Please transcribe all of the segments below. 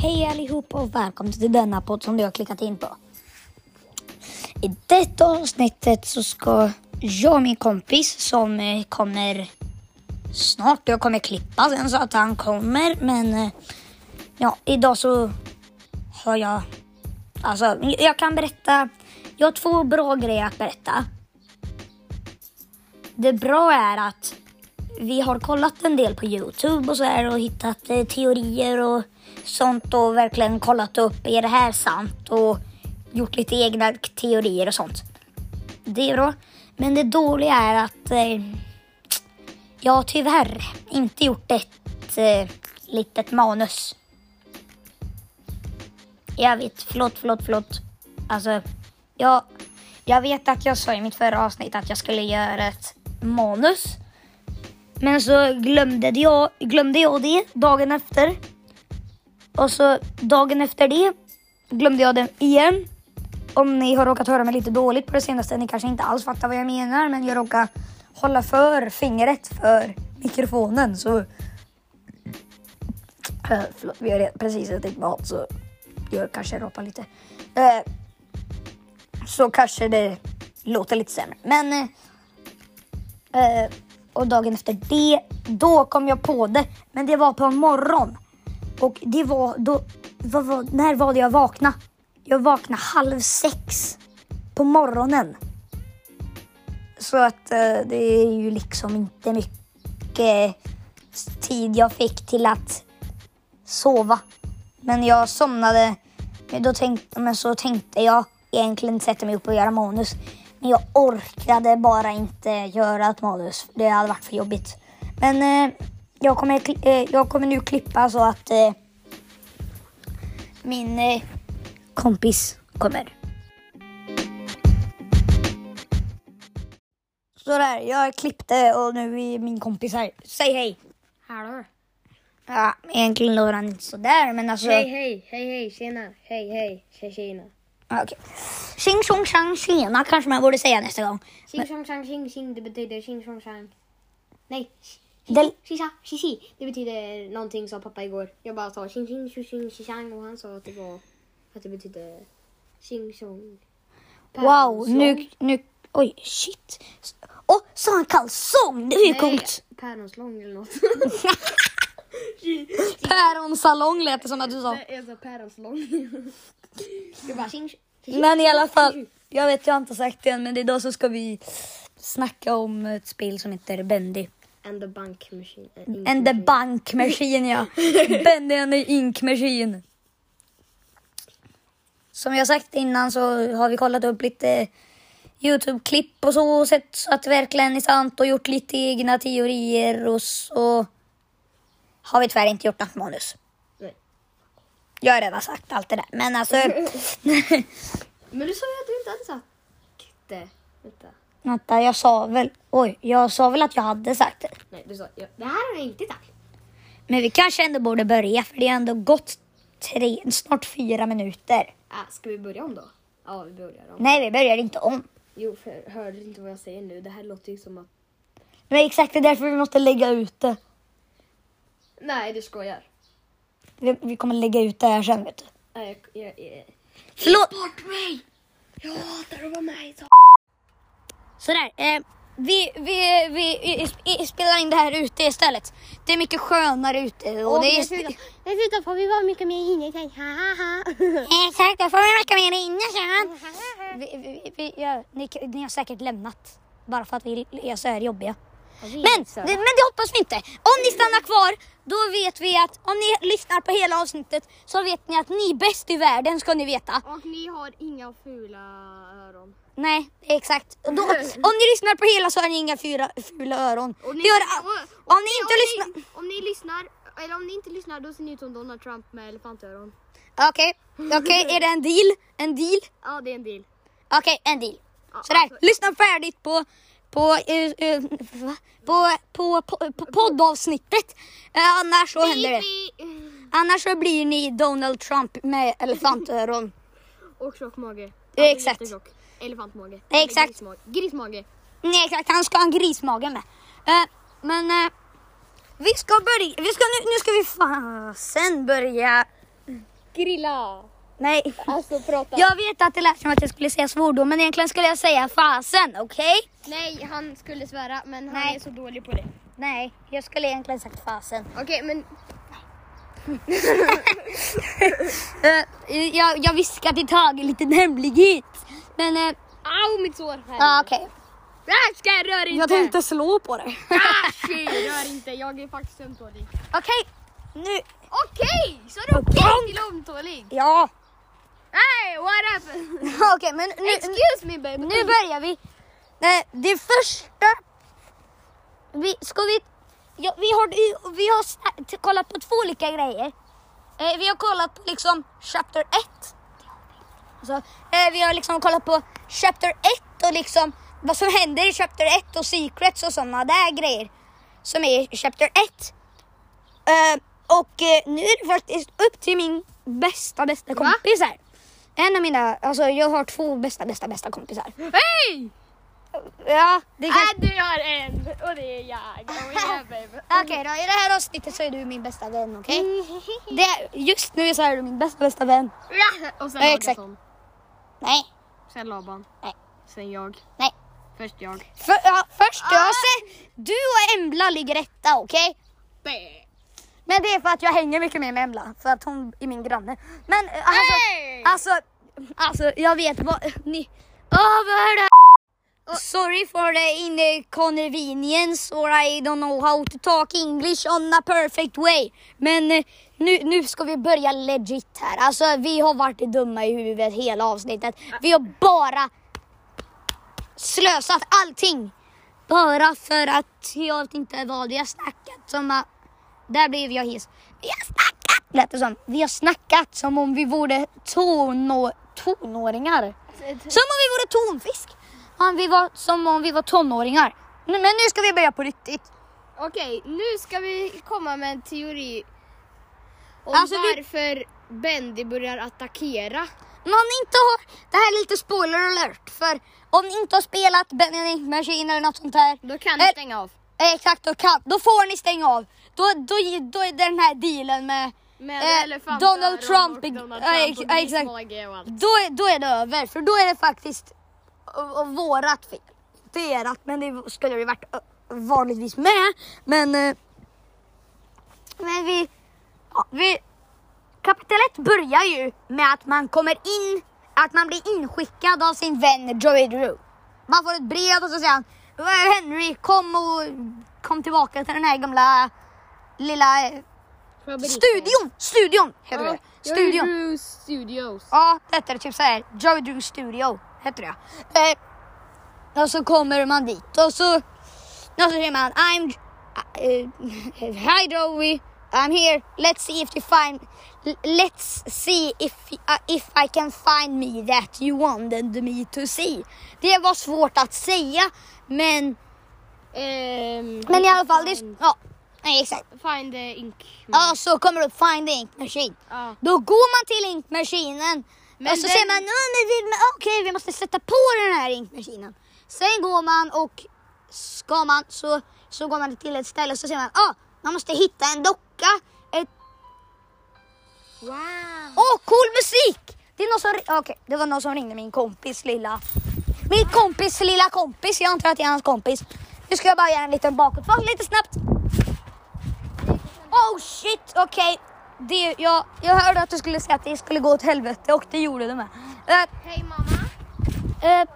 Hej allihop och välkomna till denna podd som du har klickat in på. I detta avsnittet så ska jag och min kompis som eh, kommer snart, jag kommer klippa sen så att han kommer men eh, ja, idag så har jag, alltså jag kan berätta, jag har två bra grejer att berätta. Det bra är att vi har kollat en del på Youtube och så här och hittat eh, teorier och sånt och verkligen kollat upp, är det här sant? Och gjort lite egna teorier och sånt. Det är bra. Men det dåliga är att eh, jag tyvärr inte gjort ett eh, litet manus. Jag vet, förlåt, förlåt, förlåt. Alltså, jag, jag vet att jag sa i mitt förra avsnitt att jag skulle göra ett manus. Men så glömde jag, glömde jag det dagen efter. Och så dagen efter det glömde jag den igen. Om ni har råkat höra mig lite dåligt på det senaste, ni kanske inte alls fattar vad jag menar, men jag råkar hålla för fingret för mikrofonen så... Äh, förlåt, vi har precis ätit mat så jag kanske rapar lite. Äh, så kanske det låter lite sämre. Men... Äh, och dagen efter det, då kom jag på det. Men det var på en morgon. Och det var då, vad var, när var det jag vaknade? Jag vaknade halv sex på morgonen. Så att eh, det är ju liksom inte mycket tid jag fick till att sova. Men jag somnade, men, då tänkte, men så tänkte jag egentligen sätta mig upp och göra manus. Men jag orkade bara inte göra ett manus. Det hade varit för jobbigt. Men eh, jag, kommer, eh, jag kommer nu klippa så att eh, min eh, kompis kommer. Sådär, jag klippte och nu är min kompis här. Säg hej! Hallå? Ja, egentligen låter han inte sådär men alltså... Hej, hej, hej, hej, tjena, hej, hej, tjena. Ja, Okej. Tjing tjong tjang tjena kanske man borde säga nästa gång. Xing tjong tjang xing xing, det betyder xing tjong tjang. Nej, Det- xisa, xisi. Det betyder någonting sa pappa igår. Jag bara sa xing xing xing xing och han sa att det var att det betydde xing tjong. Wow, nu, nu, oj shit. Åh, sa han kalsong? Det är ju coolt. Päronslång eller något. Päronsalong lät det som att du sa. Jag sa päronslång. Jag bara. Men i alla fall, jag vet jag har inte sagt det än men idag så ska vi snacka om ett spel som heter Bendy. And the bank machine. äh, ink And the machine. bank machine ja. Bendy and the ink machine. Som jag sagt innan så har vi kollat upp lite Youtube-klipp och så och sett så att det verkligen är sant och gjort lite egna teorier och så har vi tyvärr inte gjort något manus. Nej. Jag har redan sagt allt det där men alltså Men du sa ju att du inte hade sagt det. Vänta. Vänta jag sa väl, oj jag sa väl att jag hade sagt det. Nej, du sa ja, det här har jag inte sagt. Men vi kanske ändå borde börja för det har ändå gått tre, snart fyra minuter. Äh, ska vi börja om då? Ja, vi börjar om. Nej vi börjar inte om. Jo, för hörde du inte vad jag säger nu? Det här låter ju som att... Men exakt det är därför vi måste lägga ut det. Nej, du skojar. Vi, vi kommer lägga ut det här sen vet du. Nej, jag... jag, jag... Förlåt! Bort mig! Jag hatar att vara med i. Sådär, eh, vi, vi, vi spelar in det här ute istället. Det är mycket skönare ute och det är... Dessutom får vi vara mycket mer inne sen. Exakt, då får vi mycket mer inne sen. Vi, vi, vi, ja, ni, ni har säkert lämnat bara för att vi är så här jobbiga. Men, det, men det hoppas vi inte. Om ni stannar kvar, då vet vi att om ni lyssnar på hela avsnittet så vet ni att ni är bäst i världen ska ni veta. Och ni har inga fula öron. Nej, exakt. Då, om ni lyssnar på hela så har ni inga fyra, fula öron. Och ni, har, och- om ni inte om lyssnar... Ni, om ni lyssnar, eller om ni inte lyssnar då ser ni ut som Donald Trump med elefantöron. Okej, okej, är det en deal? En deal? Ja, det är en deal. Okej, en deal. Ja, Sådär, alltså- lyssna färdigt på på, eh, va? på, på, på, på poddavsnittet. Eh, annars så händer det. Annars så blir ni Donald Trump med elefantöron. Och tjock mage. Exakt. Elefantmage. Exakt. Grismage. grismage. Nej exakt, han ska ha en grismage med. Eh, men eh, vi ska börja, vi ska, nu, nu ska vi fasen börja grilla. Nej. Alltså prata. Jag vet att det lät som att jag skulle säga svordom men egentligen skulle jag säga fasen, okej? Nej, han skulle svära men han Nej. är så dålig på det. Nej, jag skulle egentligen sagt fasen. Okej, men Eh, jag, jag viskar till Tage en liten hemlighet. Men, uh, au mitt sår. Här. ja okej. Äsch, ska jag rör inte. Jag tänkte slå på dig. Äsch, rör inte. Jag är faktiskt ömtålig. Okej, nu. Okej, så är det okej till ömtålig. Ja. Hey, what happened? Okej, men nu, Excuse me baby. nu börjar vi. Eh, Det första. Vi, ska vi, ja, vi har, vi har kollat på två olika grejer. Eh, Vi har kollat på liksom chapter 1. Alltså, eh, vi har liksom kollat på chapter 1 och liksom vad som händer i chapter 1 och secrets och sådana där grejer. Som är i chapter 1. Eh, och eh, nu är det faktiskt upp till min bästa, bästa kompis här. En av mina, alltså jag har två bästa, bästa, bästa kompisar. Hej! Ja, det kan... Äh, du har en och det är jag. Baby. Okej då, i det här avsnittet så är du min bästa vän, okej? Det- Just nu så är du min bästa, bästa vän. Ja, och sen Ja, exakt. Nej, Sen Laban. Nej. Sen jag. nej. Först jag. För, ja, först jag se, du och Embla ligger etta, okej? Bä. Men det är för att jag hänger mycket mer med Embla, för att hon är min granne. Men eh, alltså, Hey! alltså, alltså jag vet vad ni... Åh, vad är det här? Sorry for the inconvenience or I don't know how to talk English on a perfect way. Men eh, nu, nu ska vi börja legit här. Alltså vi har varit dumma i huvudet hela avsnittet. Vi har bara slösat allting. Bara för att jag vet inte vad vi har snackat som att... Där blev jag hiss. Vi har snackat, lät det som. Vi har snackat som om vi vore tono, tonåringar. Som om vi vore tonfisk. Om vi var, som om vi var tonåringar. Men men nu ska vi börja på riktigt. Okej, nu ska vi komma med en teori om Alltså, vi- varför Bendy börjar attackera. Om ni inte har, det här är lite spoiler alert. För om ni inte har spelat Benedict Machine eller något sånt här. Då kan Eh, du stänga av. eh, Exakt, då, kan, då får ni stänga av. Då, då, då är det den här dealen med Med eh, Donald Trump. och Donald ja, Trump och exakt. Då, då är det över, för då är det faktiskt vårat fel. Det är ert, men det skulle det varit vanligtvis med. Men, men vi, vi... Kapitel 1 börjar ju med att man kommer in, att man blir inskickad av sin vän Joey Drew. Man får ett brev och så säger han "Eh, Henry kom och kom tillbaka till den här gamla lilla eh, Fabriken. studion. Studion heter Ja, det. Studion. Drew Studios. Ja, det heter typ såhär. Joey Drew Studio heter det. Eh, och så kommer man dit och så, och så säger man I'm, uh, hi Joey, I'm here. Let's see if you find, let's see if, uh, if I can find me that you wanted me to see. Det var svårt att säga, men, Ehm, men i alla fall, det, ja, nej, exakt. find the ink. Ja, så kommer det upp Find the Ink Machine. Ja. Då går man till inkmaskinen Men och så den- säger man "Ja, men vi- men okej vi måste sätta på den här inkmaskinen. Sen går man och ska man så, så går man till ett ställe och så säger man ah, man måste hitta en docka. Ett, Wow. åh cool musik! Det, är någon som, okej, det var någon som ringde min kompis lilla, min kompis lilla kompis. Jag antar att det är hans kompis. Nu ska jag bara göra en liten bakåtfart lite snabbt. Oh shit, okej. Det, jag, jag hörde att du skulle säga att det skulle gå åt helvete och det gjorde det med. Eh, Hej mamma. eh,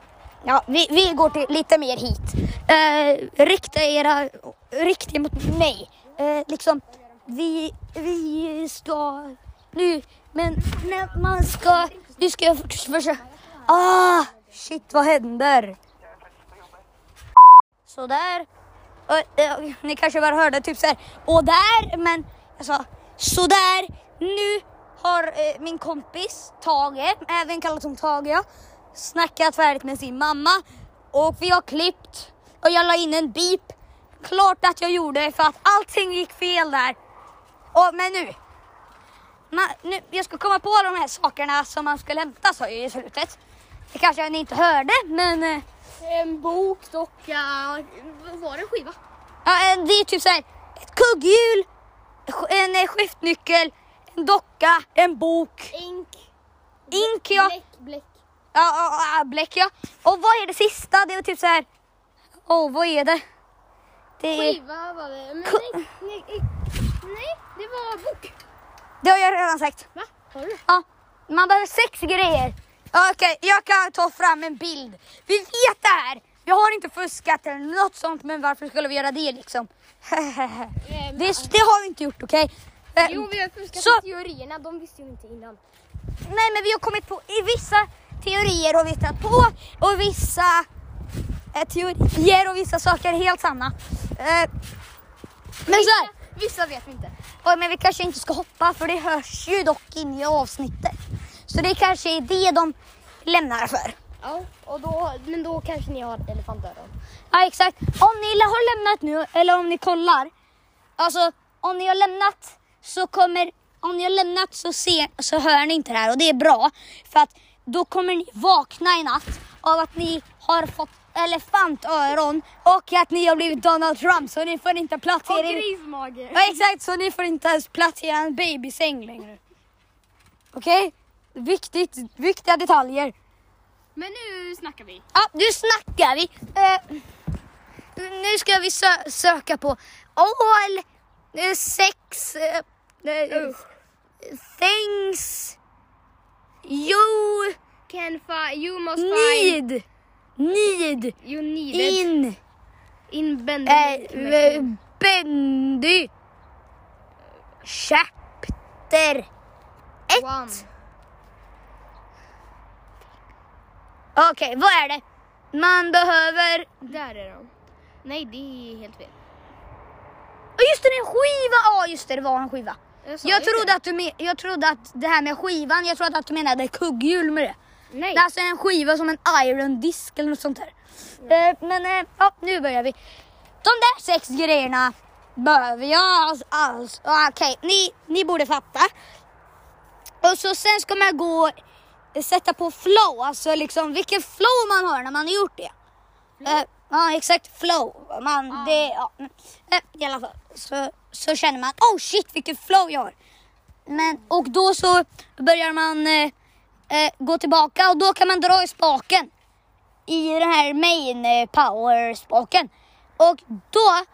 ja, vi, vi går till lite mer hit. Uh, rikta era, rikta mot mig. Eh, liksom, vi, vi ska nu, men när man ska, nu ska jag försöka. Ah, shit vad händer? Sådär. Och, ni kanske bara hörde typ såhär, och där, men jag sa sådär. Nu har eh, min kompis Tage, även kallad som Tage, ja, snackat färdigt med sin mamma och vi har klippt och jag la in en beep. Klart att jag gjorde för att allting gick fel där. Och, men nu, man, nu, jag ska komma på de här sakerna som man skulle hämta sa jag i slutet. Det kanske ni inte hörde men eh, En bok, docka, var det en skiva? Ja, eh, det är typ såhär ett kugghjul, en eh, skiftnyckel, en docka, en bok, Ink. ink ja. Bläck, bläck. Ja, bläck ja. Och vad är det sista? Det var typ så här. Åh, vad är det? Det är... Skiva var det. Men Ku- nej, nej, nej, nej, det var bok. Det har jag redan sagt. Va? Har du? Ja, man behöver sex grejer. Ja, Okej, jag kan ta fram en bild. Vi vet det här. Vi har inte fuskat eller något sånt, men varför skulle vi göra det liksom? det, det har vi inte gjort, okej? Eh, Jo, vi har fuskat Så- teorierna. De visste ju inte innan. Nej, men vi har kommit på i vissa teorier och vi hittat på och vissa eh, teorier och vissa saker är helt sanna. Eh, men så här, Vissa vet vi inte. men vi kanske inte ska hoppa för det hörs ju dock in i avsnittet. Så det kanske är det de lämnar för. Ja, och då, men då kanske ni har elefantöron. Ja exakt. Om ni har lämnat nu eller om ni kollar. Alltså om ni har lämnat så kommer, om ni har lämnat så, se, så hör ni inte det här och det är bra. För att då kommer ni vakna i natt av att ni har fått elefantöron och att ni har blivit Donald Trump så ni får inte plats i Och er... grismage. Ja exakt, så ni får inte ens plats i en babysäng längre. Okej? Viktigt, viktiga detaljer. Men nu snackar vi. Ja, nu snackar vi. Eh, nu ska vi sö- söka på all eh, sex eh, eh, things you Can fi- you must find need need you needed in in Bendy. eh, Bendy chapter One. 1. Okej, vad är det? Man behöver Där är de. Nej, det är helt fel. Ja just det, det är en skiva! Ja just det, det var en skiva. Jag ju trodde, det. att du jag trodde att det här med skivan, jag trodde att du menade kugghjul med det. Nej. Det är alltså en skiva som en iron disk eller något sånt där. Eh, men eh, ja, nu börjar vi. De där sex grejerna behöver jag alls. alls. Ja, Okej, ni, ni borde fatta. Och så sen ska man gå och sätta på flow, alltså liksom vilken flow man har när man har gjort det. Eh, ja exakt, flow. Man, det, ja. mm. Eh, I alla fall så, så känner man, oh shit vilken flow jag har. Men, och då så börjar man eh, eh, gå tillbaka och då kan man dra i spaken. I den här main eh, power spaken. Och då,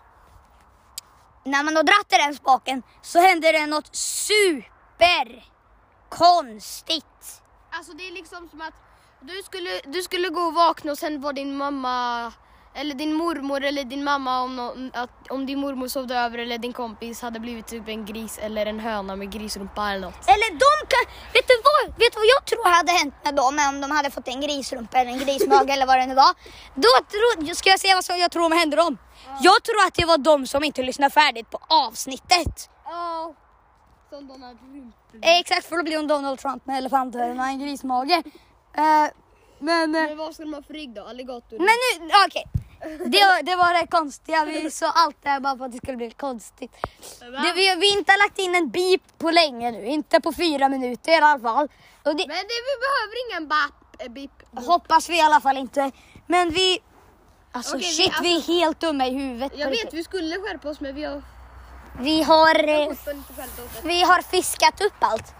när man har dratt i den spaken så händer det något superkonstigt. Alltså det är liksom som att du skulle, du skulle gå och vakna och sen var din mamma eller din mormor eller din mamma om, nå- att, om din mormor sovde över eller din kompis hade blivit typ en gris eller en höna med grisrumpa eller något. Eller de kan, vet du vad, vet du vad jag tror hade hänt med dem om de hade fått en grisrumpa eller en grismage eller vad det nu var. Då tror, ska jag säga vad som jag tror hände dem? Jag tror att det var de som inte lyssnade färdigt på avsnittet. Ja. Som Donald Trump. Eh, Exakt, för då blir hon Donald Trump med elefantöron och en grismage. Eh, men, eh, Men vad ska de ha för rygg då? Alligator? men nu, okej. Det, var- det var det konstiga, vi sa allt det här bara för att det skulle bli konstigt. Det, vi, vi har inte lagt in en beep på länge nu, inte på fyra minuter i alla fall. Och det, Men det, vi behöver ingen bap, eh, bip. Hoppas vi i alla fall inte. Men vi... Alltså Okej, vi- shit, vi, är helt dumma i huvudet. Jag vet, vi skulle skärpa oss men vi har Vi har, eh, vi har fiskat upp allt.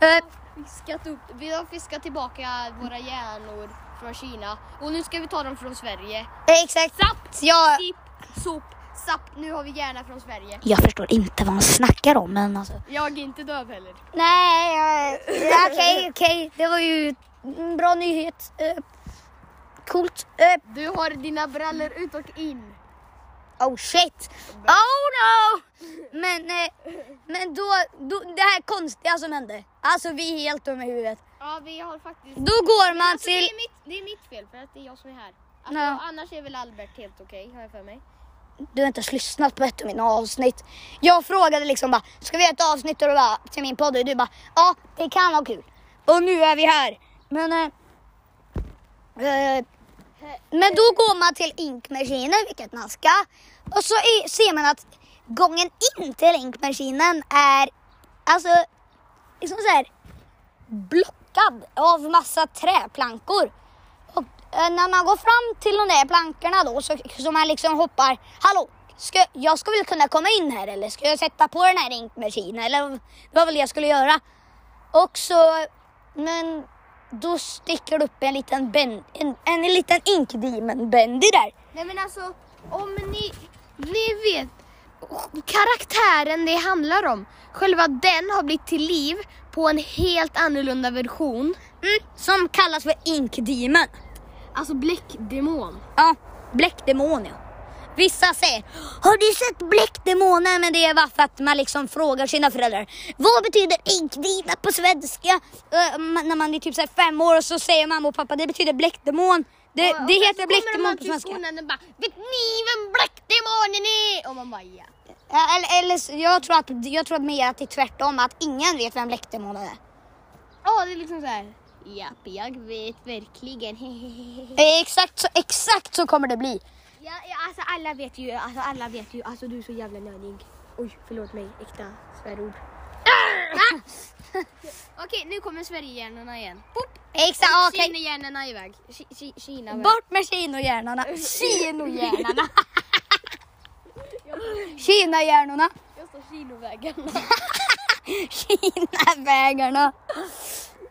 Eh, Fiskat upp, vi har fiskat tillbaka våra hjärnor från Kina och nu ska vi ta dem från Sverige. exakt. Jag, Sipp, sop, sapp. Nu har vi hjärna från Sverige. jag förstår inte vad han snackar om men alltså. Jag är inte döv heller. Nej, eh, okej, okej. Det var ju en bra nyhet. Eh, coolt. Eh, Du har dina brallor ut och in. Oh shit. Oh no! Men, eh, men då, då, det här konstiga som hände. Alltså vi är helt dumma i huvudet. Ja, vi har faktiskt... Då går man Alltså, det, till... är mitt, det är mitt fel för att det är jag som är här. Alltså, Ja. Annars är väl Albert helt okej, har jag för mig. Du har inte ens lyssnat på ett av mina avsnitt. Jag frågade liksom bara, ska vi göra ett avsnitt och du bara, till min podd? Och du bara, ja det kan vara kul. Och nu är vi här. Men, eh, eh, men då går man till inkmaskinen, vilket man ska. Och så är, ser man att gången in till inkmaskinen är alltså liksom så här, blockad av massa träplankor. Och eh, när man går fram till de där plankorna då så, så man liksom hoppar, hallå, ska, jag ska väl kunna komma in här eller ska jag sätta på den här inkmaskinen eller det var väl det jag skulle göra. Och så, men då sticker det upp en liten, ben, en, en liten inkdemon Bendy där. Nej men alltså, om ni, ni vet karaktären det handlar om. Själva den har blivit till liv på en helt annorlunda version. Mm, som kallas för inkdemon. Alltså bläckdemon. Ja, bläckdemon ja. Vissa säger, har du sett bläckdemonen? Men det är bara för att man liksom frågar sina föräldrar. Vad betyder inkdemon på svenska? Uh, när man är typ så här fem år och så säger mamma och pappa, det betyder bläckdemon. Det, Och- det och heter bläckdemon på svenska. och bara, vet ni vem bläckdemonen är? Och man bara ja. Ja, Eller, eller jag, tror att, jag tror mer att det är tvärtom, att ingen vet vem bläckdemonen är. Ja det är liksom så här. Japp, jag vet verkligen. Eh, Exakt så, exakt så kommer det bli. Ja, ja, alltså alla vet ju, alltså alla vet ju, alltså du är så jävla nördig. Oj, förlåt mig, äkta svärord. Okej, nu kommer Sverigehjärnorna igen. Pop! Exakt, Ah, okej. Kinahjärnorna iväg. Ki- ki- Kina. Bort med kinohjärnorna. Kinohjärnorna. Kinahjärnorna. Jag står Kinovägen. Kinavägarna.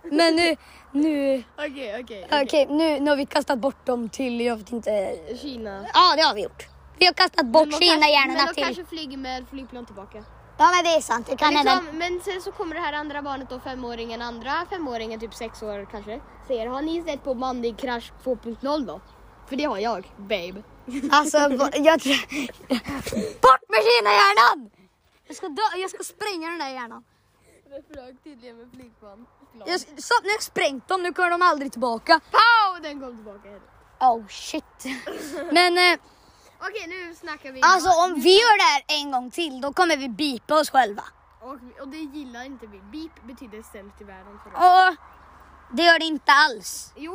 Men nu, nu, Okej, okej. okej, nu, nu har vi kastat bort dem till, jag vet inte. Kina. Ja, det har vi gjort. Vi har kastat Men bort de kanske- Kinahjärnorna Men de till. kanske flyger med flygplan tillbaka. Ja, men det är sant. Det kan. Liksom, men sen så kommer det här andra barnet då, femåringen, andra femåringen, typ sex år kanske. Säger, har ni sett på Mandig Crash 2.0 då? För det har jag, babe. Alltså, jag tror... Bort med Kinahjärnan! Jag ska, dö, jag ska spränga den där hjärnan. Det flög tydligen med flygplan. Jag, så, nu har jag sprängt dem, nu kommer de aldrig tillbaka. Pow! Den kom tillbaka. Oh shit. Men eh, Okej, nu snackar vi. alltså om vi gör det här en gång till, då kommer vi bipa oss själva. Och, och det gillar inte vi. Beep betyder sämst i världen för oss. Och det gör det inte alls. Jo,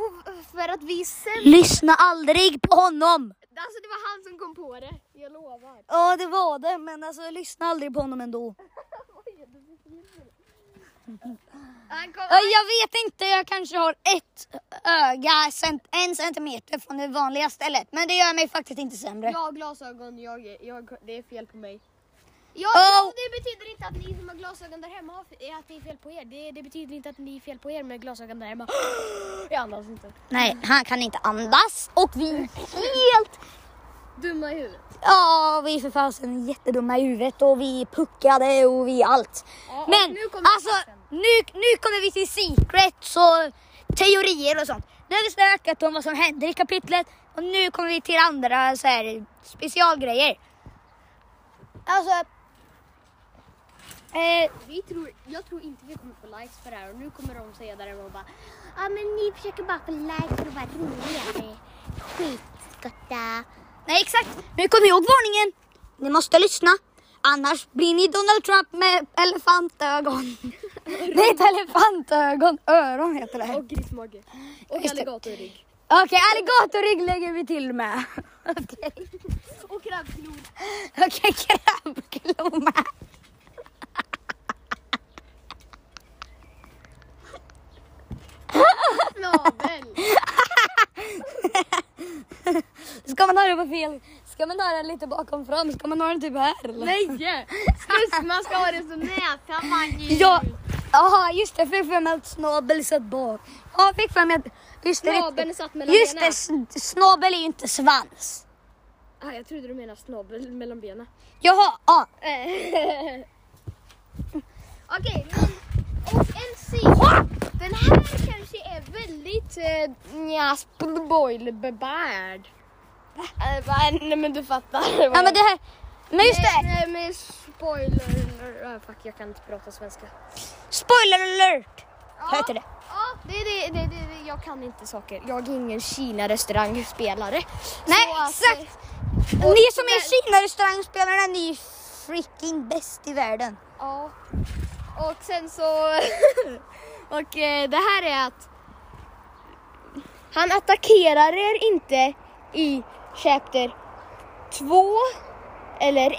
för att vi är sämst. Lyssna aldrig på honom. Alltså det var han som kom på det. Jag lovar. Ja, det var det, men alltså lyssna aldrig på honom ändå. Jag vet inte, jag kanske har ett öga cent, en centimeter från det vanliga stället. Men det gör mig faktiskt inte sämre. jag har glasögon, jag, jag, det är fel på mig. Ja, Oh. det betyder inte att ni som har glasögon där hemma har, att det är fel på er. Det, det betyder inte att ni är fel på er med glasögon där hemma. Jag andas inte. Nej, han kan inte andas och vi är helt... Dumma i huvudet. Ja, vi är för fasen jättedumma i huvudet och vi puckade och vi allt. Ja, och Men nu kommer alltså, nu, nu kommer vi till secrets och teorier och sånt. Nu har vi snackat om vad som händer i kapitlet och nu kommer vi till andra så här, specialgrejer. Alltså... Eh, Vi tror, jag tror inte vi kommer få likes för det här och nu kommer de säga där och bara Ja ah, men ni försöker bara få likes för att vara roliga. Skitskotta. Nej exakt, nu kommer ihåg varningen. Ni måste lyssna. Annars blir ni Donald Trump med elefantögon. Nej, inte elefantögon, öron heter det. Och grismage. Och alligatorrygg. Okej, alligatorrygg lägger vi till med. Okej, Och krabbklor. Okej, krabbklor med. Snabel. Ska man ha det på fel? Ska man ha den lite bakom fram? Ska man ha den typ här eller? Nej! Sluss, man ska ha det som näsa man. Ja, jaha just det, jag fick för mig att snabel satt bak. Ja, jag fick för mig att... Just det, Snabeln satt mellan just benen. det, snabel är ju inte svans. Ah, jag trodde du menade snabel mellan benen. Jaha, ja. Okej, men och en scen. Den här kanske är väldigt eh, nja, spoilbärd. Va- Nej men du fattar. Ja men det här, men just det, Nej men spoiler. Ah, fuck jag kan inte prata svenska. spoiler alert Ja. heter det. Ja, det, det, det, det, det, jag kan inte saker. Jag är ingen Kina-restaurangspelare. Nej, Så att, exakt. eh, Ni som är Kina-restaurangspelarna, ni är freaking bäst i världen. Ja. Och sen så... och eh, det här är att han attackerar er inte i chapter 2 eller 1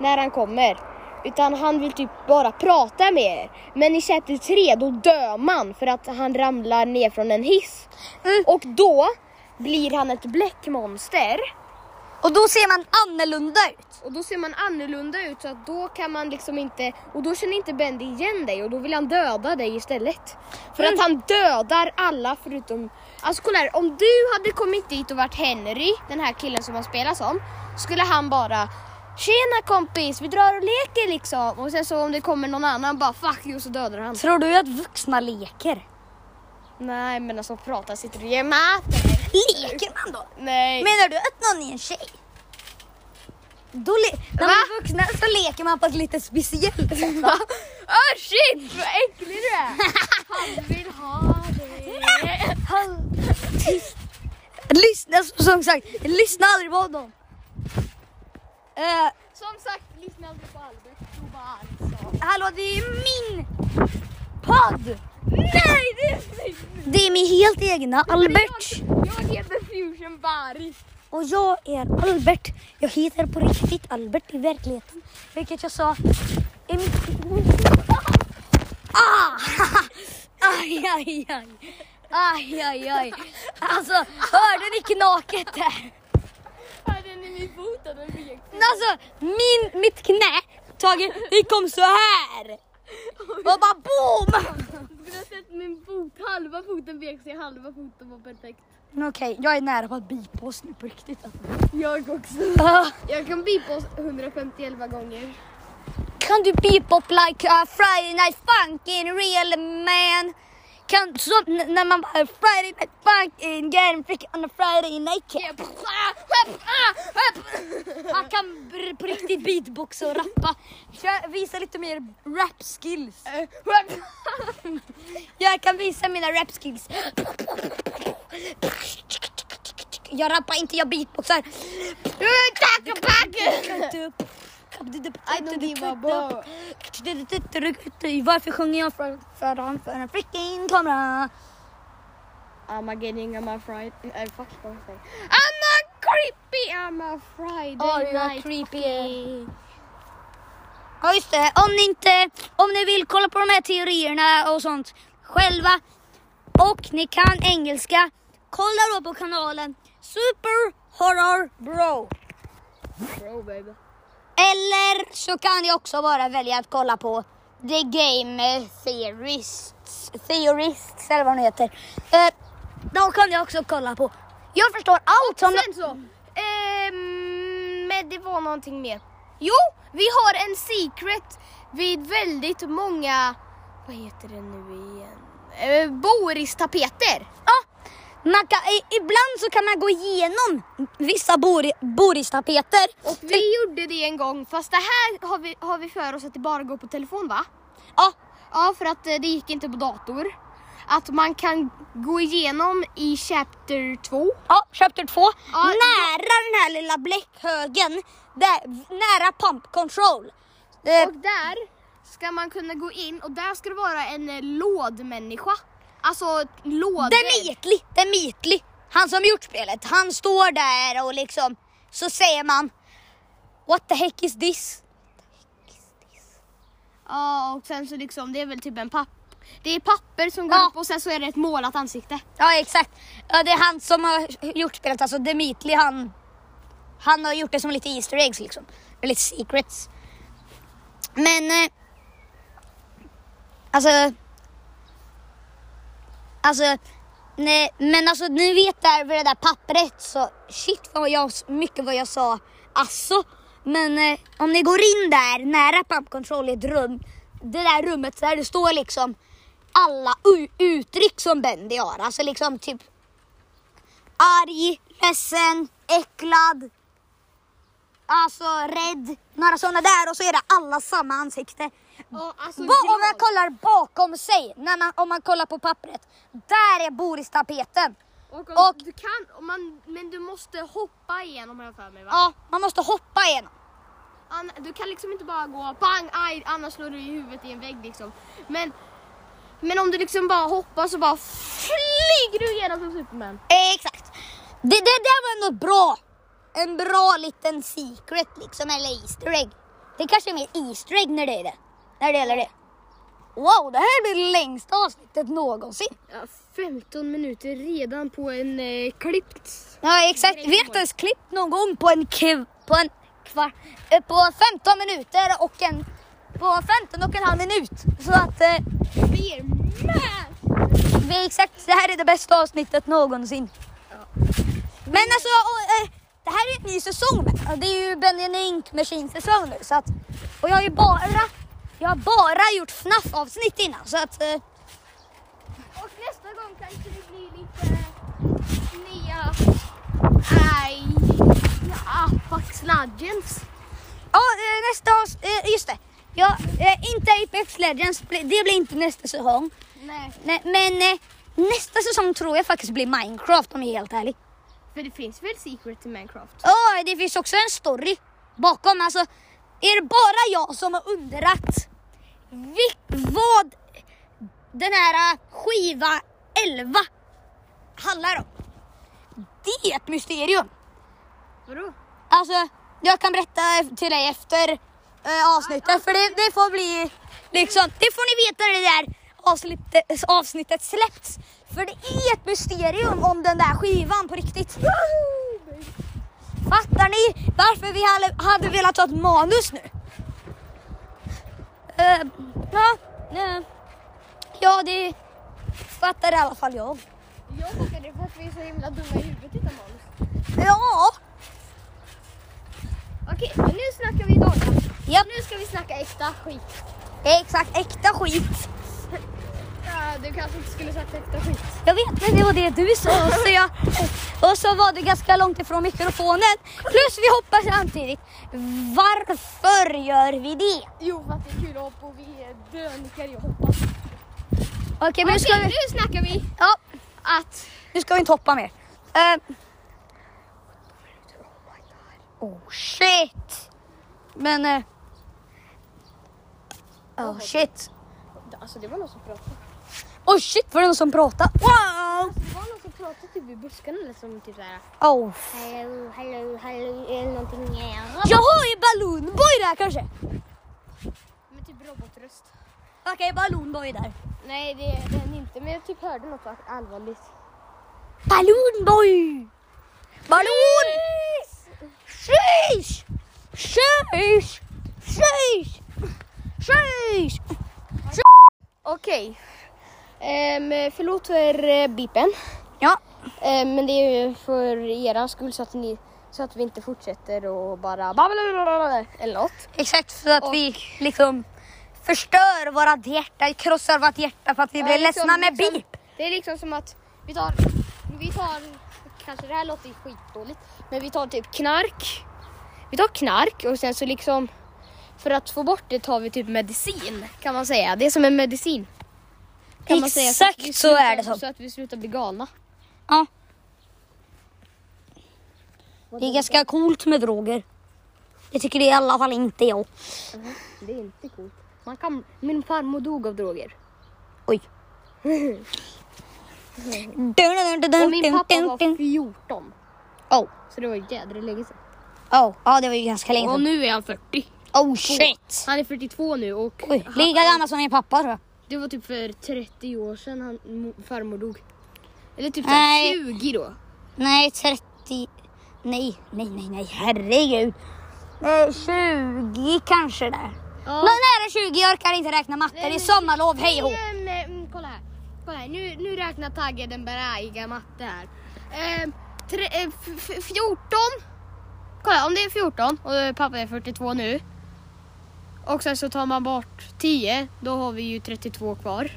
när han kommer. Utan han vill typ bara prata med er. Men i chapter 3 då dör man för att han ramlar ner från en hiss. Mm. Och då blir han ett bläckmonster. Och då ser man annorlunda ut. Och då ser man annorlunda ut så att då kan man liksom inte, och då känner inte Bendy igen dig och då vill han döda dig istället. För Mm. att han dödar alla förutom, alltså kolla här, om du hade kommit dit och varit Henry, den här killen som han spelar som, skulle han bara Tjena kompis, vi drar och leker liksom. Och sen så om det kommer någon annan bara fuck you så dödar han. Tror du att vuxna leker? Nej men alltså prata sitter du och ger mat Leker man då? Nej. Menar du att någon är en tjej? Då när man är vuxna så leker man på ett lite speciellt sätt. Va? Oh shit vad äcklig du är! Han vill ha dig. Han-. Lyssna som sagt, lyssna aldrig på honom. Eh, Som sagt, lyssna aldrig på Albert. Hallå det är min podd! Nej, det är inte Det är min helt egna Albert. Jag, jag heter Fusion Barry. Och jag är Albert. Jag heter på riktigt Albert i verkligheten. Vilket jag sa i mitt... Ah! Aj, aj, aj. Aj, aj, aj. Alltså, hörde ni knaket där? Hade ni min fot? Alltså, min, mitt knä, Tage, det kom så här. Och bara boom! Du skulle ha sett min fot. Halva foten vek sig, halva foten var perfekt. Okej, jag är nära på att bipa oss nu på riktigt. Alltså. Jag också. Ah, Jag kan bipa oss 151 gånger. kan du beep up like a Friday night funk in real man? Kan, så, när man bara Friday night funk in getting freaky on a Friday night camp. Man kan på riktigt beatboxa och rappa. Jag visar lite mer rap skills. Jag kan visa mina rap skills. Jag rappar inte, jag beatboxar. I don't give a fuck. Varför sjunger jag för, framför en freaking kamera? I'm a getting I'm a fried. I I'm a creepy. I'm a Friday Oh, you're night. creepy. Ja just det, om ni inte, om ni vill kolla på de här teorierna och sånt själva och ni kan engelska, kolla då på kanalen Super Horror Bro. Bro baby. Eller så kan ni också bara välja att kolla på The Game Theorists, Theorists eller vad de heter. Eh, de kan ni också kolla på. Jag förstår allt som... Sen så. Ehm, men det var någonting mer. Jo, vi har en secret vid väldigt många, vad heter det nu igen? Eh, Boris-tapeter. Ja, man kan, ibland så kan man gå igenom vissa bori, boristapeter. Och vi gjorde det en gång, fast det här har vi, har vi för oss att det bara går på telefon va? Ja, Ja, för att eh, det gick inte på dator. Att man kan gå igenom i chapter 2. ja, chapter 2. Ja, nära den här lilla bläckhögen, där, nära pump control. Eh, Och där ska man kunna gå in och där ska det vara en eh, lådmänniska. Alltså lådor. Demitli, Demitli, han som gjort spelet, han står där och liksom så säger man What the heck is this? Ja, och sen så liksom, det är väl typ en papp. Det är papper som går Ja. upp och sen så är det ett målat ansikte. Ja exakt, ja, det är han som har gjort spelet, alltså Demitli han Han har gjort det som lite Easter eggs liksom, eller lite secrets. Men eh, Alltså Alltså nej, men alltså ni vet där vid det där pappret så shit vad jag, mycket vad jag sa alltså. Men eh, om ni går in där nära pump control i ett rum, det där rummet där det står liksom alla uttryck som Bendy har. Alltså liksom typ arg, ledsen, äcklad, alltså rädd, några sådana där och så är det alla samma ansikte. Ja, alltså, Ba- om man kollar bakom sig, när man, om man kollar på pappret, där är Boris-tapeten. och, om och- du kan, om man, men du måste hoppa igenom jag för mig va? Ja, man måste hoppa igenom. An, du kan liksom inte bara gå pang, aj, annars slår du i huvudet i en vägg liksom. Men, men om du liksom bara hoppar så bara flyger du igenom som Superman. Exakt. Det, det där var ändå bra. En bra liten secret liksom, eller Easter egg. Det kanske är mer Easter egg när det är det. När det gäller det. Wow, det här blir det längsta avsnittet någonsin. Ja, 15 minuter redan på en eh, klippt. Ja exakt, vi har inte ens klippt någon gång på en, kv, på en kvart, eh, på 15 minuter och en, på 15 och en halv minut. Så att eh, Vi är med! vi exakt, det här är det bästa avsnittet någonsin. Men alltså, och, eh, det här är en ny säsong Det är ju Benjamin Ink Machine säsong nu. Så att, och jag har ju bara, jag har bara gjort FNAF-avsnitt innan. Så att, eh, Och nästa gång kanske det blir lite nya... Nej. Ja, Apex Legends. ja, eh, nästa avs- eh, just det. Ja, eh, inte Apex Legends, det blir inte nästa säsong. Nej. Nej, men eh, nästa säsong tror jag faktiskt blir Minecraft om jag är helt ärlig. För det finns väl secret till Minecraft? Ja, det finns också en story bakom. Alltså, är det bara jag som har undrat vad den här skiva 11 handlar om? Det är ett mysterium. Vadå? Alltså, jag kan berätta till dig efter eh, avsnittet för det, det får bli liksom, det får ni veta när det där avsnittet, avsnittet släpps. För det är ett mysterium om den där skivan på riktigt. Fattar ni varför vi hade, hade velat ha ett manus nu? Eh, ja, eh, ja, det fattar i alla fall jag. Jag fattar det för att vi är så himla dumma i huvudet utan manus. Ja, Okej, men nu snackar vi data. Japp. Nu ska vi snacka äkta skit. exakt äkta skit. Du kanske inte skulle sagt äkta skit. Jag vet, men det var det du sa. Så jag, och så var du ganska långt ifrån mikrofonen. Plus vi hoppar samtidigt. Varför gör vi det? Jo, för att det är kul att hoppa och vi är dönickar i att hoppa. Okej, men nu ska vi... nu snackar vi Ja, att... nu ska vi inte hoppa mer. Uh, oh shit. Men... Uh, oh shit. Alltså det var någon som pratade. Oh shit, var det någon som pratade? Wow! Det var någon som pratade typ i buskarna eller som typ såhär... Oh. Hallå, hallå, hallå, eller någonting. Jag har ju Balloon Boy där kanske. Med typ robotröst. Okej, Balloon Boy där. Nej, det är den inte. Men jag typ hörde något allvarligt. Balloon Boy! Balloon! Sheesh! Sheesh! Sheesh! Sheesh! Okej. Um, förlåt för uh, bipen. Ja, Ehm, men det är ju för er skull så att, ni, så att vi inte fortsätter och bara blablabla eller något. exakt så att Och- vi liksom förstör vårat hjärta, krossar vårt hjärta för att vi Ja, blir liksom- ledsna med liksom- bip. Det är liksom som att vi tar, vi tar, kanske det här låter skitdåligt, men vi tar typ knark. Vi tar knark och sen så liksom för att få bort det tar vi typ medicin kan man säga. Det är som en medicin. Kan man säga, Exakt att vi så slutar- är det så. Så att vi slutar bli galna. Ja. Det är ganska coolt med droger. Det tycker det i alla fall inte jag. Det är inte coolt. Man kan, min farmor dog av droger. Oj. Och min pappa var 14. Oh. Så det var jädra länge sedan. Oh. Ja, det var ju ganska länge Och sedan. nu är han 40. Oh shit! Han är 42 nu och Oj, lika gammal som min pappa tror jag. Det var typ för 30 år sedan han, mo- farmor dog. Eller typ Nej. såhär 20 då. Nej, 30... Nej, nej, nej, nej, herregud. Eh, 20 kanske där. Ja. Någon nära 20, jag orkar inte räkna matte. Det är sommarlov, hej och hå. Nej, men, mm, kolla här. Kolla här. Nu, nu räknar Tagge den bräiga matte här. Ehm, tre, eh, f- f- 14. Kolla om det är 14 och pappa är 42 nu. Och sen så tar man bort 10. Då har vi ju 32 kvar.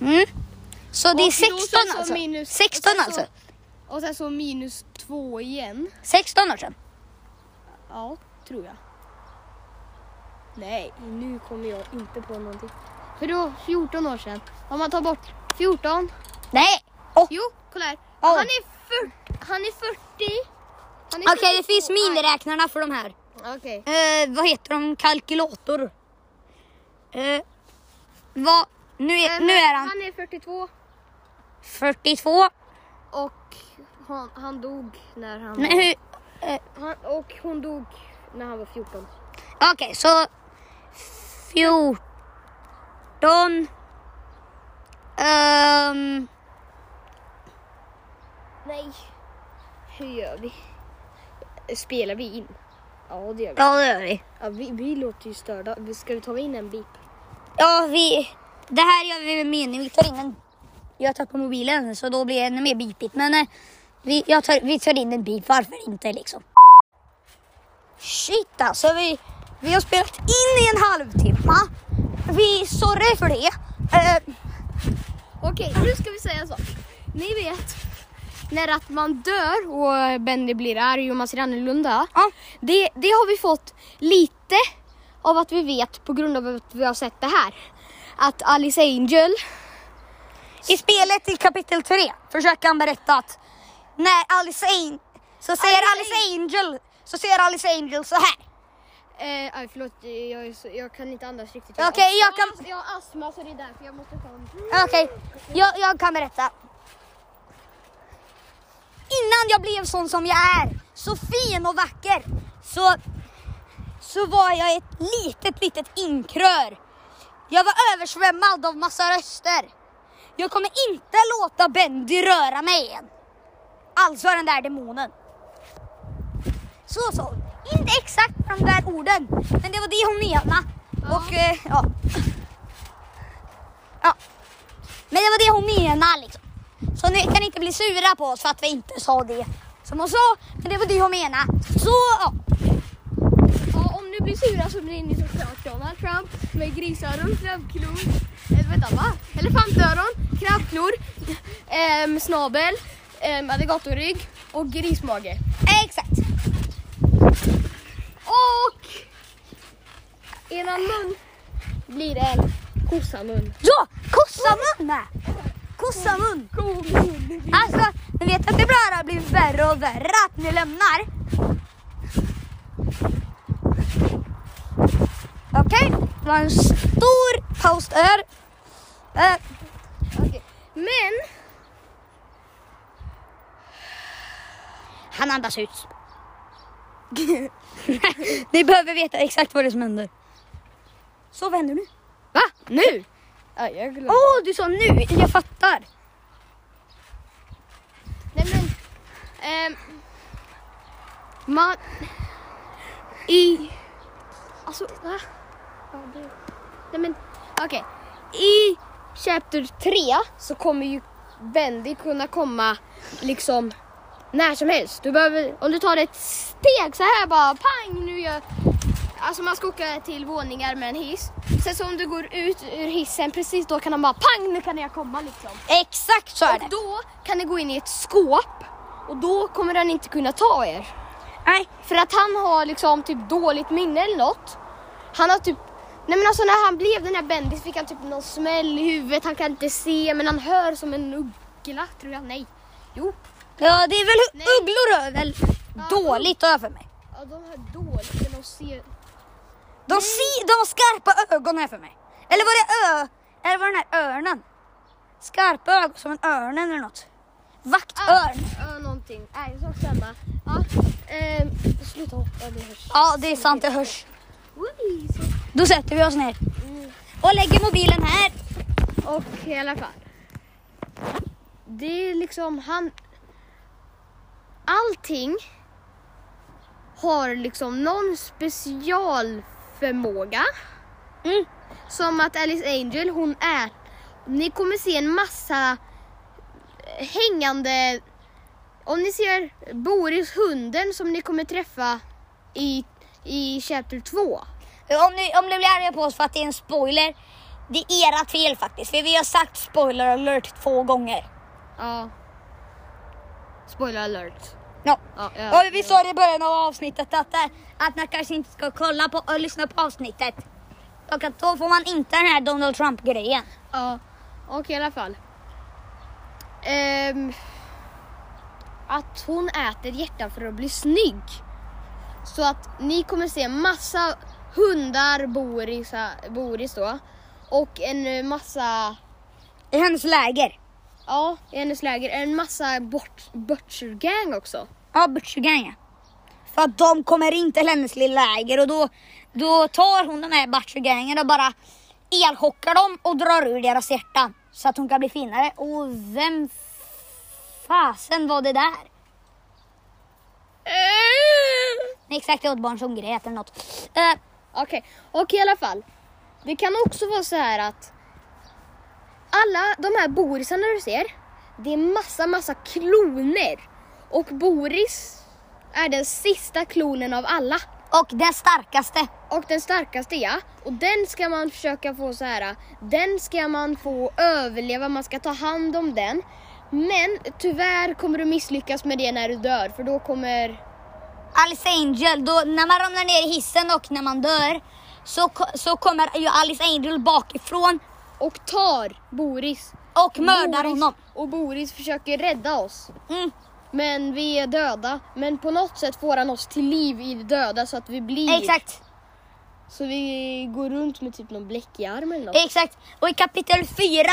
Mm. Så det är Och då 16 sen så alltså? minus- 16 och så- alltså? Och sen så minus 2 igen. 16 år sedan? Ja, tror jag. Nej, nu kommer jag inte på någonting. För det var 14 år sedan. Om man tar bort 14. Nej! Oh. Jo, kolla här. Oh. Han är 40. Han är 40. Han är Okej, det 42. finns miniräknarna för de här. Okej. Eh, vad heter de? Kalkylator. Eh, vad? Nu är, Eh, nu är han Han är 42 42. och han, han dog när han Nej, hur? var... Han, och hon dog när han var 14. Okej, så 14. Um, Nej. Hur gör vi? Spelar vi in? Ja, det gör vi. Ja, det gör vi. Ja, vi, vi låter ju störda. Ska vi ta in en beep? Ja, vi... Det här gör vi med mening. Vi tar in en... Jag tar på mobilen så då blir det ännu mer beepigt. Men eh, vi, jag tar, vi tar in en beep. Varför inte liksom? Shit alltså. Vi, vi har spelat in i en halvtimme. Vi sorry för det. Eh, Okej, nu ska vi säga så. Ni vet när att man dör och Benny blir arg och man ser annorlunda. ja. Det, det har vi fått lite av att vi vet på grund av att vi har sett det här. Att Alice Angel, I spelet i kapitel 3 försöker han berätta att när Alice, An- så säger Alice Alice Angel så säger Alice Angel så här. eh, aj, förlåt jag, jag kan inte andas riktigt. Okej, har- jag kan- jag har astma så det är därför jag måste ta en... Okej, jag, jag kan berätta. Innan jag blev sån som jag är, så fin och vacker, så, så var jag ett litet, litet inkrör. Jag var översvämmad av massa röster. Jag kommer inte låta Bendy röra mig igen. Alltså den där demonen. Så hon. Inte exakt de där orden, men det var det hon menade. Ja. Och eh, ja. Ja. Men det var det hon menade liksom. Så ni kan inte bli sura på oss för att vi inte sa det som hon sa. Men det var det hon menade. Så ja. Ja, om ni blir sura så blir ni såklart Donald Trump med grisöron, krabbklor, eh, vänta va? Elefantöron, krabbklor, ehm, snabel, ehm, alligatorrygg och grismage. Exakt. Och eran mun blir en kossamun. Ja, kossamun. Kossamun. Alltså, ni vet att det bara har blivit värre och värre att ni lämnar. Okej, det var en stor paus där. Eh, Okej. Men han andas ut. ni behöver veta exakt vad det är som händer. Så vad händer nu? va? Nu? Ja, jag glömde. Åh, du sa nu. Jag fattar. Nej men, ehm, man, i, alltså va? Ja, det, nej men, okej. I chapter 3 så kommer ju Bendy kunna komma liksom när som helst. Du behöver, om du tar ett steg så här bara pang nu gör Alltså man ska åka till våningar med en hiss. Sen så om du går ut ur hissen precis då kan han bara pang nu kan jag komma liksom. Exakt så är Och det. då kan ni gå in i ett skåp och då kommer han inte kunna ta er. Nej, För att han har liksom typ dåligt minne eller något. Han har typ, nej men alltså när han blev den här bändis fick han typ någon smäll i huvudet, han kan inte se men han hör som en uggla tror jag. Nej. Jo. Ja, det är väl Nej. ugglor är väl Ja, dåligt över mig. Ja de hör dåligt men de ser. De, ser, de skarpa ögon här för mig. Eller var det ö? Eller var det den här örnen? Skarpa ögon som en örn eller något. Vaktörn. Ja, någonting. Nej, sak samma. Ja, ehm, sluta hoppa, det hörs. Ja, det är sant, det hörs. Då sätter vi oss ner. Och lägger mobilen här. Och i alla fall. Det är liksom han... Allting har liksom någon specialförmåga. Mm. Som att Alice Angel, hon är... Ni kommer se en massa hängande... Om ni ser Boris hunden som ni kommer träffa i, i chapter 2. Om ni, om ni blir arga på oss för att det är en spoiler. Det är ert fel faktiskt. För vi har sagt spoiler alert två gånger. Ja. Spoiler alert. Ja. Ja, ja. Och vi sa det i början av avsnittet att, eh, att man kanske inte ska kolla på och lyssna på avsnittet. Och att då får man inte den här Donald Trump-grejen. Ja, och i alla fall. Ehm, att hon äter hjärtan för att bli snygg. Så att ni kommer se massa hundar, Boris, Boris då. Och en massa, I hennes läger. Ja i hennes läger, en massa bort, butcher gang också. Ja, Butchergangen. För att de kommer in till hennes lilla läger och då, då tar hon de här Butchergangen och bara elchockar dem och drar ur deras hjärtan. Så att hon kan bli finare. Och vem fasen var det där? Nej, exakt, det var ett barn som grät eller något. Eh, Okej, och i alla fall. Det kan också vara så här att alla de här borisarna du ser, det är massa, massa kloner. Och Boris är den sista klonen av alla. och den starkaste. Och den starkaste ja. Och den ska man försöka få så här. Den ska man få överleva, man ska ta hand om den. Men tyvärr kommer du misslyckas med det när du dör för då kommer... Alice Angel, då, när man ramlar ner i hissen och när man dör så, så kommer ju Alice Angel bakifrån Och tar Boris. och mördar Boris, honom. Och Boris försöker rädda oss. Mm. Men vi är döda. Men på något sätt får han oss till liv i det döda så att vi blir... Exakt, Så vi går runt med typ någon bläck i armen eller något. exakt. Och i kapitel 4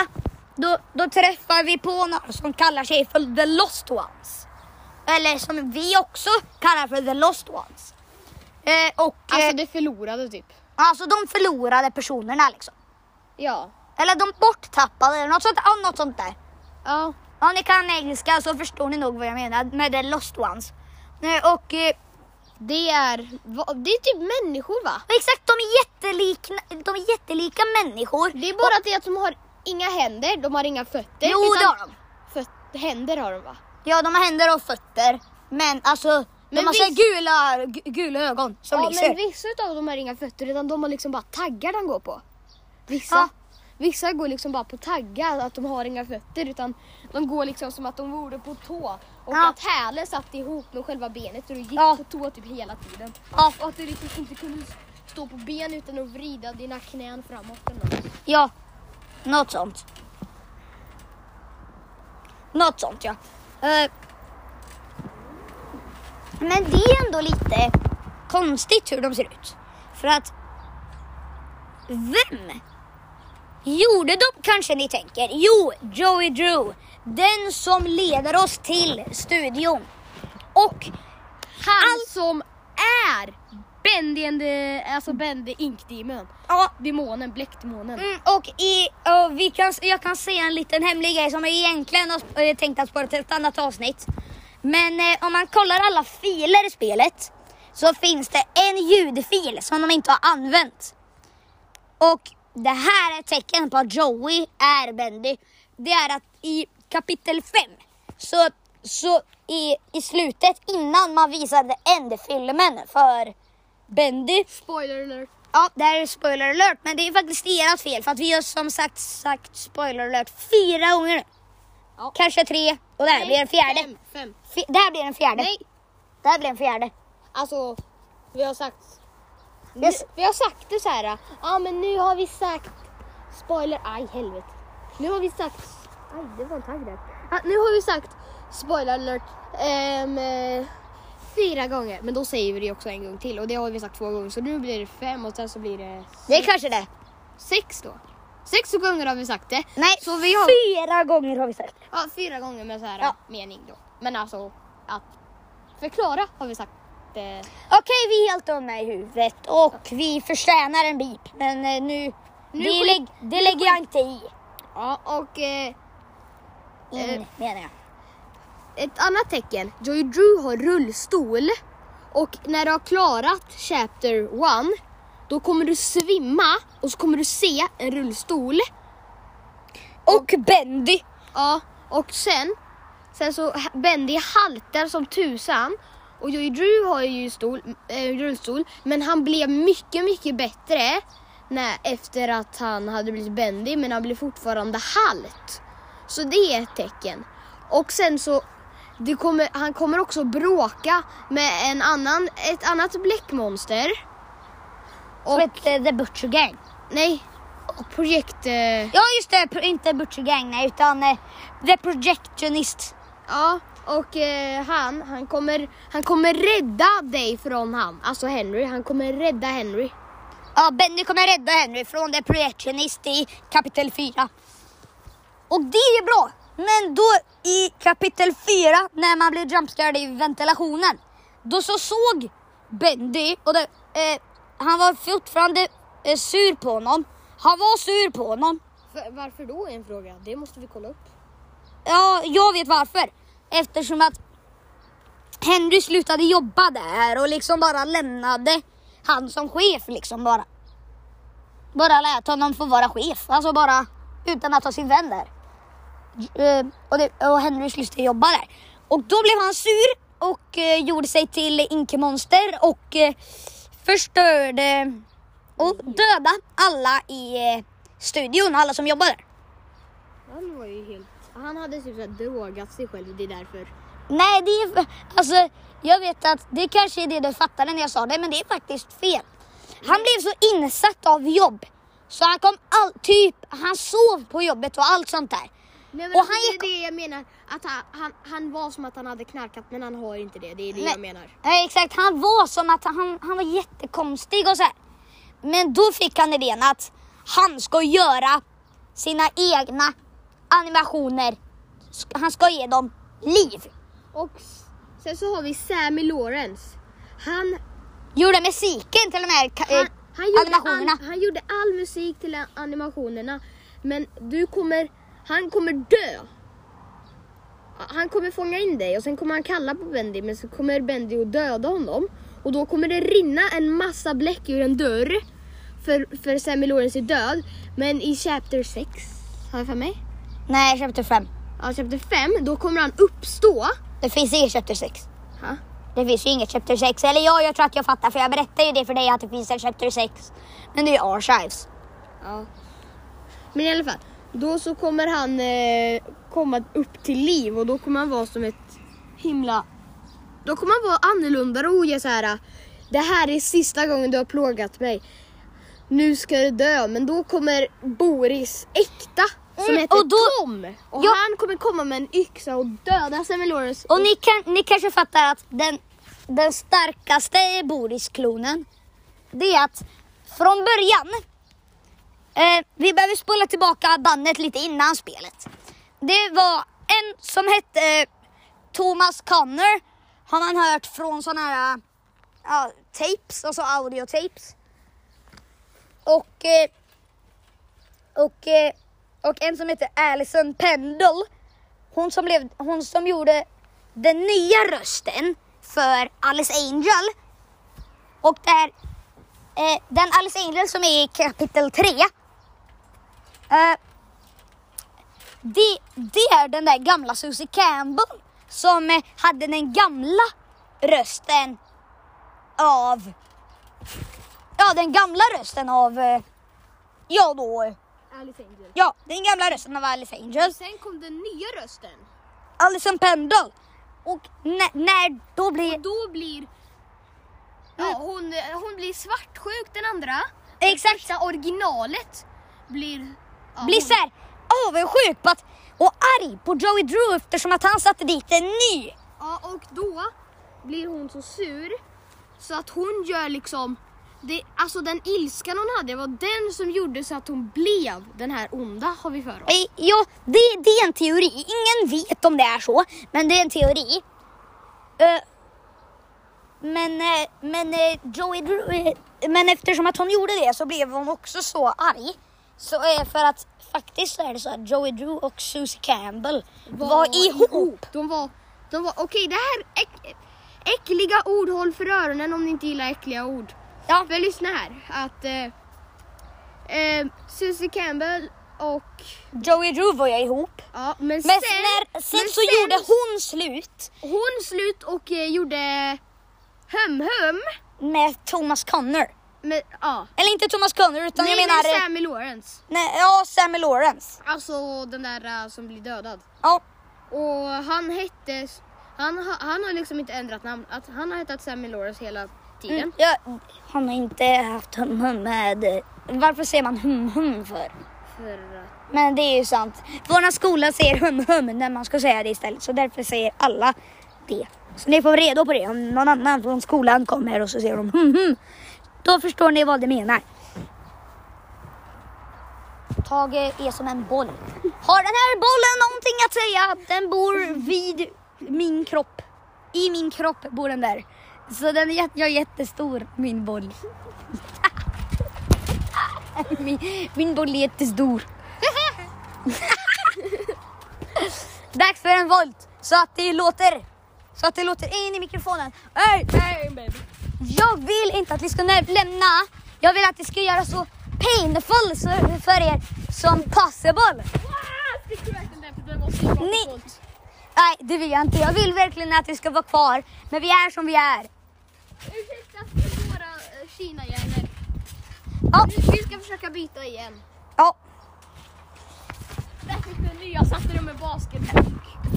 då, då träffar vi på några som kallar sig för The Lost Ones. Eller som vi också kallar för The Lost Ones. Eh, och Alltså eh, det förlorade typ. alltså de förlorade personerna liksom. Ja. Eller de borttappade eller något sånt, något sånt där. Ja. Om ni kan engelska så förstår ni nog vad jag menar med The Lost Ones. Och eh, Det är, det är typ människor va? exakt, de är, jättelika, de är jättelika människor. Det är bara det att de har inga händer, de har inga fötter. Jo, det har de. Föt- händer har de va? Ja, de har händer och fötter. Men alltså, de Men har så här visst- gula, gu- gula ögon som ja, lyser. men vissa av dem har inga fötter utan de har liksom bara taggar de går på. Vissa, Ja. Vissa går liksom bara på taggar, att de har inga fötter utan de går liksom som att de vore på tå. Och Ja. att hälen satt ihop med själva benet och du gick Ja. på tå typ hela tiden. Ja. Och att du liksom inte kunde stå på ben utan att vrida dina knän framåt eller något. Ja, något sånt. Något sånt ja. Eh, men det är ändå lite konstigt hur de ser ut. För att vem gjorde de kanske ni tänker? Jo, Joey Drew. Den som leder oss till studion. Och Han som är Bendy, and the, alltså Bendy Ink Demon. ja, Demonen, bläckdemonen. Mm, och i, och vi kan, jag kan säga en liten hemlig grej som jag egentligen har eh, tänkt att spara till ett annat avsnitt. Men eh, om man kollar alla filer i spelet så finns det en ljudfil som de inte har använt. Och det här är ett tecken på att Joey är Bendy. Det är att i kapitel 5 så, så i, i slutet innan man visade ändfilmen för Bendy Spoiler alert. Ja, det här är spoiler alert, men det är faktiskt ert fel för att vi har som sagt sagt spoiler alert fyra gånger nu. Ja. Kanske tre och det här blir en fjärde. Fem, fem. F- det här blir en fjärde. Nej, Det här blir en fjärde. alltså vi har sagt Yes. nu, Vi har sagt det så här. Ja men nu har vi sagt spoiler, aj helvete. Nu har vi sagt, aj det var en tagg där. Ja, nu har vi sagt spoiler alert eh, fyra gånger. Men då säger vi det också en gång till och det har vi sagt två gånger. Så nu blir det fem och sen så blir det Det är kanske det. sex då. Sex gånger har vi sagt det. Nej, Så vi har fyra gånger har vi sagt. ja, fyra gånger med så här Ja. mening då. Men alltså att förklara har vi sagt. Eh, Okej, vi är helt dumma i huvudet och vi förtjänar en bip. Men eh, nu, Nu det, lägg, det lägger jag inte i. ja och eh, In, Eh. menar jag. Ett annat tecken. Joy Drew har rullstol. Och när du har klarat Chapter 1 då kommer du svimma och så kommer du se en rullstol. Och Bendy. Ja, och sen, sen så Bendy haltar som tusan. Och Joy Drew har ju stol, äh, rullstol, men han blev mycket, mycket bättre när, efter att han hade blivit Bendy, men han blev fortfarande halt. Så det är ett tecken. Och sen så, kommer, han kommer också bråka med en annan, ett annat bläckmonster. Som heter The Butcher Gang. nej, projekt... eh, Ja just det, inte Butcher Gang nej, utan eh, The Projectionist. Ja, och eh, han, han, kommer, han kommer rädda dig från han. Alltså Henry, han kommer rädda Henry. Ja, Benny kommer rädda Henry från The Projectionist i kapitel 4. Och det är bra. Men då i kapitel 4 när man blev jumpscared i ventilationen. Då så såg Bendy och det, eh, han var fortfarande eh, sur på honom. Han var sur på honom. För, varför då är en fråga, det måste vi kolla upp. Ja, jag vet varför eftersom att Henry slutade jobba där och liksom bara lämnade han som chef liksom bara. Bara lät honom få vara chef, alltså bara utan att ha sin vän där. Eh, och, det, och Henry slutade jobba där. Och då blev han sur och eh, gjorde sig till Inkemonster och eh, förstörde och dödade alla i studion, alla som jobbade där. Han var ju helt... Han hade typ så här drogat sig själv, det är därför. Nej, det är... Alltså, jag vet att det kanske är det du fattade när jag sa det, men det är faktiskt fel. Han blev så insatt av jobb. Så han kom all, typ, han sov på jobbet och allt sånt där. Nej, men Och alltså, han det är det jag menar. Att han, han, han var som att han hade knarkat men han har inte det. Det är det Nej. jag menar. Ja, exakt, han var som att han, han var jättekonstig och så här. Men då fick han idén att han ska göra sina egna animationer. Han ska ge dem liv. Och sen så har vi Sammy Lawrence. Han, Gjorde musiken till de här han, eh, han, animationerna. all, han gjorde all musik till animationerna. Men du kommer, han kommer dö. Han kommer fånga in dig och sen kommer han kalla på Bendy men så kommer Bendy att döda honom. Och då kommer det rinna en massa bläck ur en dörr. För, för Sammy Lawrence är död. Men i Chapter 6, har jag för mig? Nej, chapter 5. Ja, Chapter 5, då kommer han uppstå. Det finns inget chapter 6. Ha? Det finns ju inget chapter 6. Eller ja, jag tror att jag fattar för jag berättade ju det för dig att det finns en chapter 6. Men det är ju archives. Ja. Men i alla fall, då så kommer han eh, komma upp till liv och då kommer han vara som ett himla... Då kommer han vara annorlunda och ge så här. Det här är sista gången du har plågat mig. Nu ska du dö. Men då kommer Boris äkta som Mm, heter och då- Tom. Och Ja. han kommer komma med en yxa och döda Sammy Lawrence. Och ni, kan, ni kanske fattar att den, den starkaste Boris-klonen, det är att från början, eh, vi behöver spola tillbaka bandet lite innan spelet. Det var en som hette eh, Thomas Connor, har man hört från sådana här ja, tapes, alltså audiotapes. Och, eh, och, eh, och en som heter Alison Pendle, hon som, blev, hon som gjorde den nya rösten för Alice Angel. Och där, eh, den Alice Angel som är i kapitel 3. Eh, det, det är den där gamla Susie Campbell som eh, hade den gamla rösten av, ja den gamla rösten av, eh, ja då, eh, Alice Angel. ja den gamla rösten av Alice Angel. Sen kom den nya rösten. Alison Pendle. Och när, när då blir... Då blir... Ja, Mm. hon, hon blir svartsjuk den andra. Exakt. Första originalet blir... Ja, blir hon- så här avundsjuk på att, och arg på Joey Drew eftersom att han satte dit en ny. Ja, och då blir hon så sur så att hon gör liksom... Det, alltså den ilskan hon hade var den som gjorde så att hon blev den här onda har vi för oss. Ja, det, det är en teori. Ingen vet om det är så, men det är en teori. Eh, men eh, men eh, Joey Drew, men eftersom att hon gjorde det så blev hon också så arg. Så för att faktiskt så är det så att Joey Drew och Susie Campbell var, ihop. De var... De var Okej, det här äck, äckliga ord håll för öronen om ni inte gillar äckliga ord. Ja, För lyssna här. Att eh, eh, Susie Campbell och... Joey Drew var ju ihop. Ja, men, Men sen, när, sen men så gjorde hon slut hon slut och eh, gjorde hum hum. med Thomas Connor. Med, ja. Eller inte Thomas Connor utan Nej, jag menar... men eh, Sammy Lawrence. nej, ja, Sammy Lawrence. Alltså den där eh, som blir dödad. Ja, Och han hette... Han, ha- han har liksom inte ändrat namn. Att han har hetat Sammy Lawrence hela tiden. mm, ja, han har inte haft hum hum med... Varför säger man hum hum för? För att... Men det är ju sant. Vår skola säger hum hum när man ska säga det istället. Så därför säger alla det. Så ni får reda på det om någon annan från skolan kommer och så säger de hum hum. Då förstår ni vad det menar. Tage är som en boll. Har den här bollen någonting att säga? Den bor vid min kropp. I min kropp bor den där. Så den är jät- jag är jättestor, min boll. min, min boll är jättestor. Dags för en volt. Så att det låter, så att det låter in i mikrofonen. Hey, hey baby. Jag vill inte att vi ska lämna, jag vill att det ska göra så painful för er som possible. Ni-. Nej, det vill jag inte. Jag vill verkligen att vi ska vara kvar. Men vi är som vi är. Ursäkta för våra Kina-hjärnor. Ja, Vi ska försöka byta igen. ja. Där fick du nya, satte du med basketboll.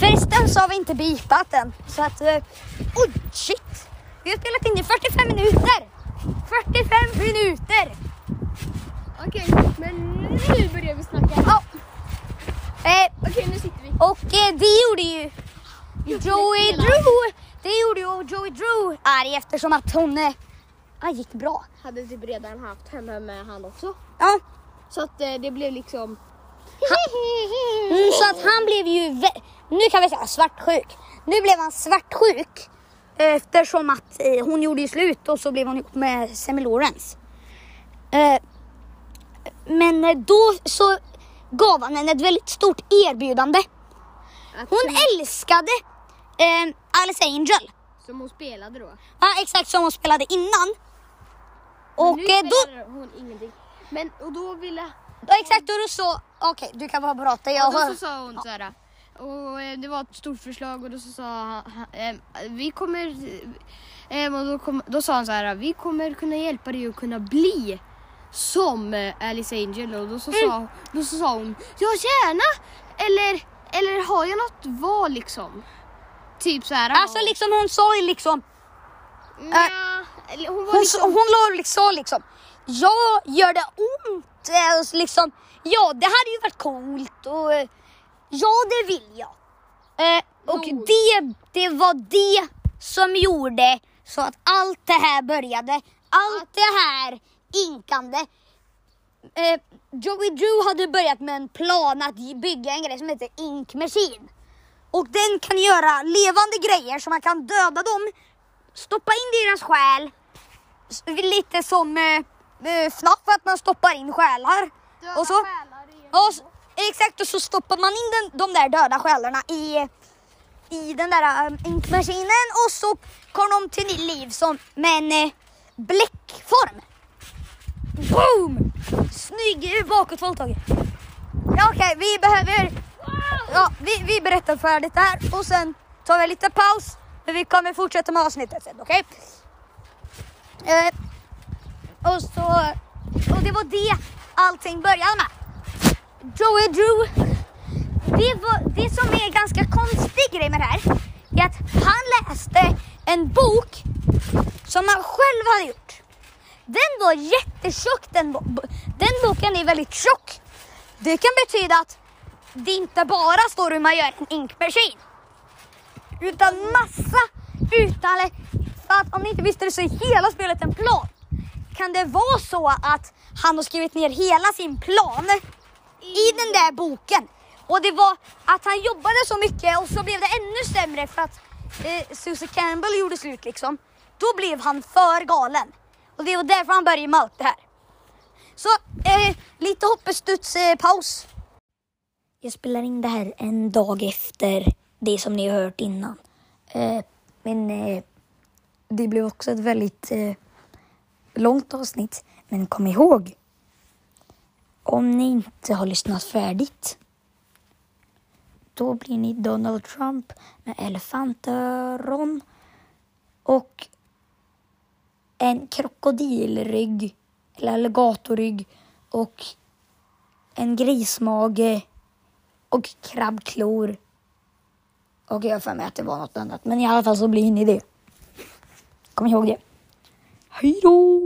Förresten så har vi inte bitat än. Så att, eh, oj shit. Vi har spelat in i 45 minuter. 45 minuter. Okej, men nu börjar vi snacka. Ja. Eh, Okej, nu sitter vi. och eh, det gjorde ju Joey Drew. Det gjorde ju Joey Drew arg eftersom att hon eh, ah, gick bra. Hade typ redan haft henne med han också. Ja. Så att eh, det blev liksom... Mm, så att han blev ju, nu kan vi säga svartsjuk. Nu blev han svartsjuk eftersom att eh, hon gjorde ju slut och så blev hon ihop med Semi Lawrence. Eh, men eh, då så gav han henne ett väldigt stort erbjudande. Hon älskade eh, Alice Angel. Som hon spelade då. Ja, exakt som hon spelade innan. Och nu eh, då, hon ingenting. Men och då ville... ja, exakt, och då så, okej du kan bara prata. Jag Och då hör. så sa hon så här. Och eh, det var ett stort förslag och då så sa han, han, eh, vi kommer, eh, och då, kom, då sa han så här, vi kommer kunna hjälpa dig att kunna bli som eh, Alice Angel och då så, sa, då så sa hon, ja gärna! Eller, eller har jag något val liksom? Typ så här. Alltså liksom hon sa ju liksom Nja, eller hon var Hon, liksom, hon la liksom, liksom, ja gör det ont? Så liksom, ja det hade ju varit coolt och ja det vill jag. Eh, och Jo. det, det var det som gjorde så att allt det här började. Allt det här inkande. Eh, Joey Drew hade börjat med en plan att bygga en grej som heter Ink Machine. Och den kan göra levande grejer så man kan döda dem, stoppa in deras själ. Lite som eh, eh, FNAF, att man stoppar in själar. Döda och så, själar och, exakt, och så stoppar man in den, de där döda själarna i, i den där um, inkmaskinen och så kommer de till liv som med en eh, bläckform. Boom! Snygg eh, bakåtvolt Okej, vi behöver... Ja, vi, vi berättar färdigt där och sen tar vi lite paus. För vi kommer fortsätta med avsnittet sen, okej? Eh, och så... Och det var det allting började med. Joey Drew. Det, var, det som är en ganska konstig grej med det här är att han läste en bok som han själv hade gjort. Den var jättetjock. Den, bo- den boken är väldigt tjock. Det kan betyda att det inte bara står hur man gör en inkmaskin. Utan massa utan för att om ni inte visste det så är hela spelet en plan. Kan det vara så att han har skrivit ner hela sin plan i den där boken? Och det var att han jobbade så mycket och så blev det ännu sämre för att eh, Susie Campbell gjorde slut liksom. Då blev han för galen. Och det var därför han började med allt det här. Så eh, lite hoppestuds eh, paus. Jag spelar in det här en dag efter det som ni har hört innan. Eh, men eh, det blev också ett väldigt eh, långt avsnitt. Men kom ihåg, om ni inte har lyssnat färdigt då blir ni Donald Trump med elefantöron och en krokodilrygg eller alligatorrygg och en grismage och krabbklor. Och jag har för mig att det var något annat. Men i alla fall så blir ni det. Kom ihåg det. Hej då!